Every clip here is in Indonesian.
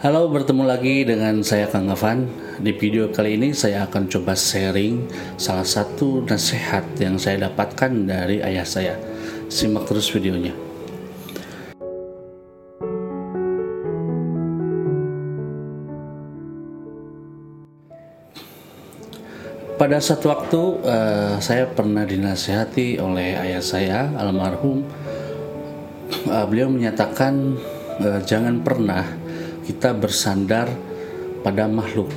Halo, bertemu lagi dengan saya Kang Evan. Di video kali ini saya akan coba sharing salah satu nasihat yang saya dapatkan dari ayah saya. Simak terus videonya. Pada satu waktu uh, saya pernah dinasihati oleh ayah saya almarhum. Uh, beliau menyatakan uh, jangan pernah kita bersandar pada makhluk.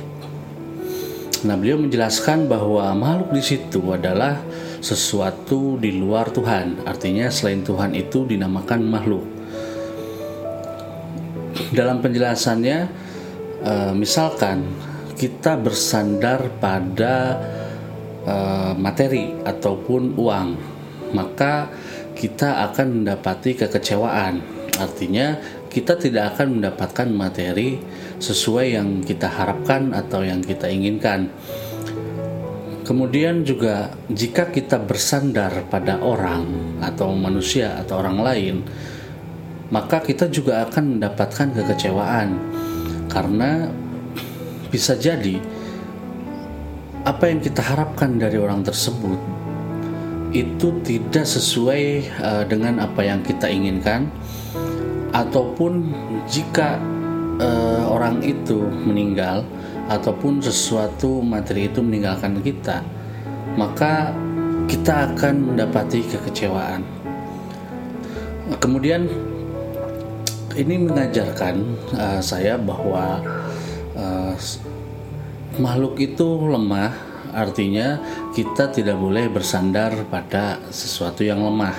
Nah, beliau menjelaskan bahwa makhluk di situ adalah sesuatu di luar Tuhan. Artinya selain Tuhan itu dinamakan makhluk. Dalam penjelasannya, uh, misalkan kita bersandar pada uh, materi ataupun uang, maka kita akan mendapati kekecewaan. Artinya, kita tidak akan mendapatkan materi sesuai yang kita harapkan atau yang kita inginkan. Kemudian juga jika kita bersandar pada orang atau manusia atau orang lain, maka kita juga akan mendapatkan kekecewaan karena bisa jadi apa yang kita harapkan dari orang tersebut itu tidak sesuai uh, dengan apa yang kita inginkan ataupun jika uh, orang itu meninggal ataupun sesuatu materi itu meninggalkan kita maka kita akan mendapati kekecewaan. Kemudian ini mengajarkan uh, saya bahwa uh, makhluk itu lemah, artinya kita tidak boleh bersandar pada sesuatu yang lemah.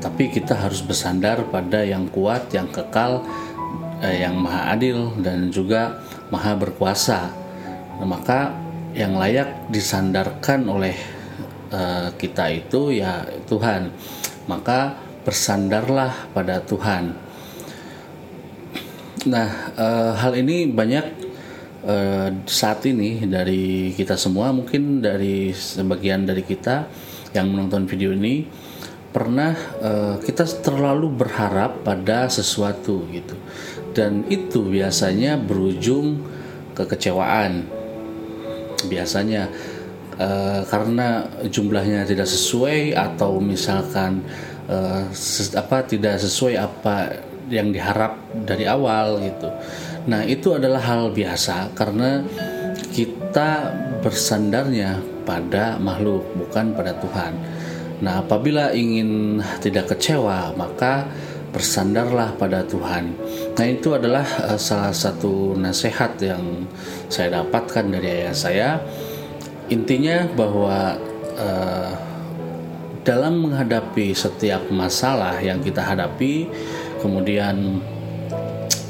Tapi kita harus bersandar pada yang kuat, yang kekal, eh, yang maha adil dan juga maha berkuasa. Nah, maka yang layak disandarkan oleh uh, kita itu ya Tuhan. Maka bersandarlah pada Tuhan. Nah, uh, hal ini banyak uh, saat ini dari kita semua, mungkin dari sebagian dari kita yang menonton video ini pernah uh, kita terlalu berharap pada sesuatu gitu, dan itu biasanya berujung kekecewaan. Biasanya uh, karena jumlahnya tidak sesuai atau misalkan apa tidak sesuai apa yang diharap dari awal gitu. Nah, itu adalah hal biasa karena kita bersandarnya pada makhluk bukan pada Tuhan. Nah, apabila ingin tidak kecewa, maka bersandarlah pada Tuhan. Nah, itu adalah uh, salah satu nasihat yang saya dapatkan dari ayah saya. Intinya bahwa uh, dalam menghadapi setiap masalah yang kita hadapi, kemudian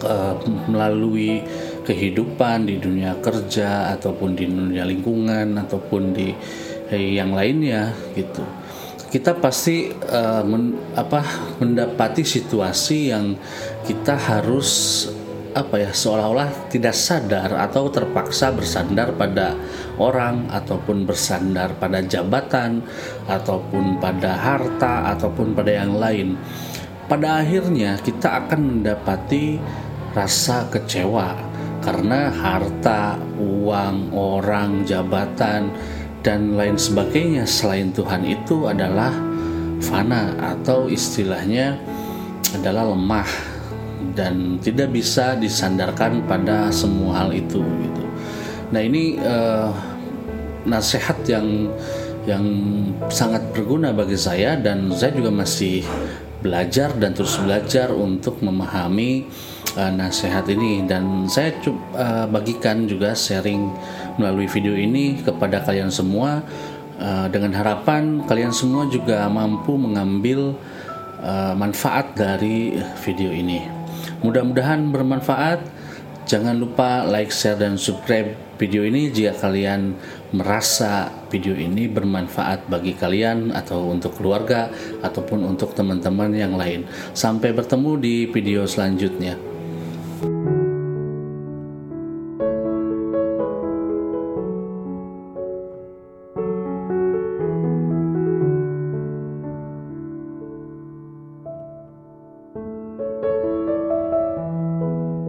uh, melalui kehidupan di dunia kerja ataupun di dunia lingkungan ataupun di eh, yang lainnya gitu. Kita pasti uh, men, apa mendapati situasi yang kita harus apa ya seolah-olah tidak sadar atau terpaksa bersandar pada orang ataupun bersandar pada jabatan ataupun pada harta ataupun pada yang lain pada akhirnya kita akan mendapati rasa kecewa karena harta, uang, orang, jabatan, dan lain sebagainya selain Tuhan itu adalah fana atau istilahnya adalah lemah dan tidak bisa disandarkan pada semua hal itu gitu. Nah ini uh, nasihat yang yang sangat berguna bagi saya dan saya juga masih belajar dan terus belajar untuk memahami uh, nasihat ini dan saya uh, bagikan juga sharing melalui video ini kepada kalian semua uh, dengan harapan kalian semua juga mampu mengambil uh, manfaat dari video ini. Mudah-mudahan bermanfaat. Jangan lupa like, share, dan subscribe video ini jika kalian merasa video ini bermanfaat bagi kalian atau untuk keluarga ataupun untuk teman-teman yang lain. Sampai bertemu di video selanjutnya.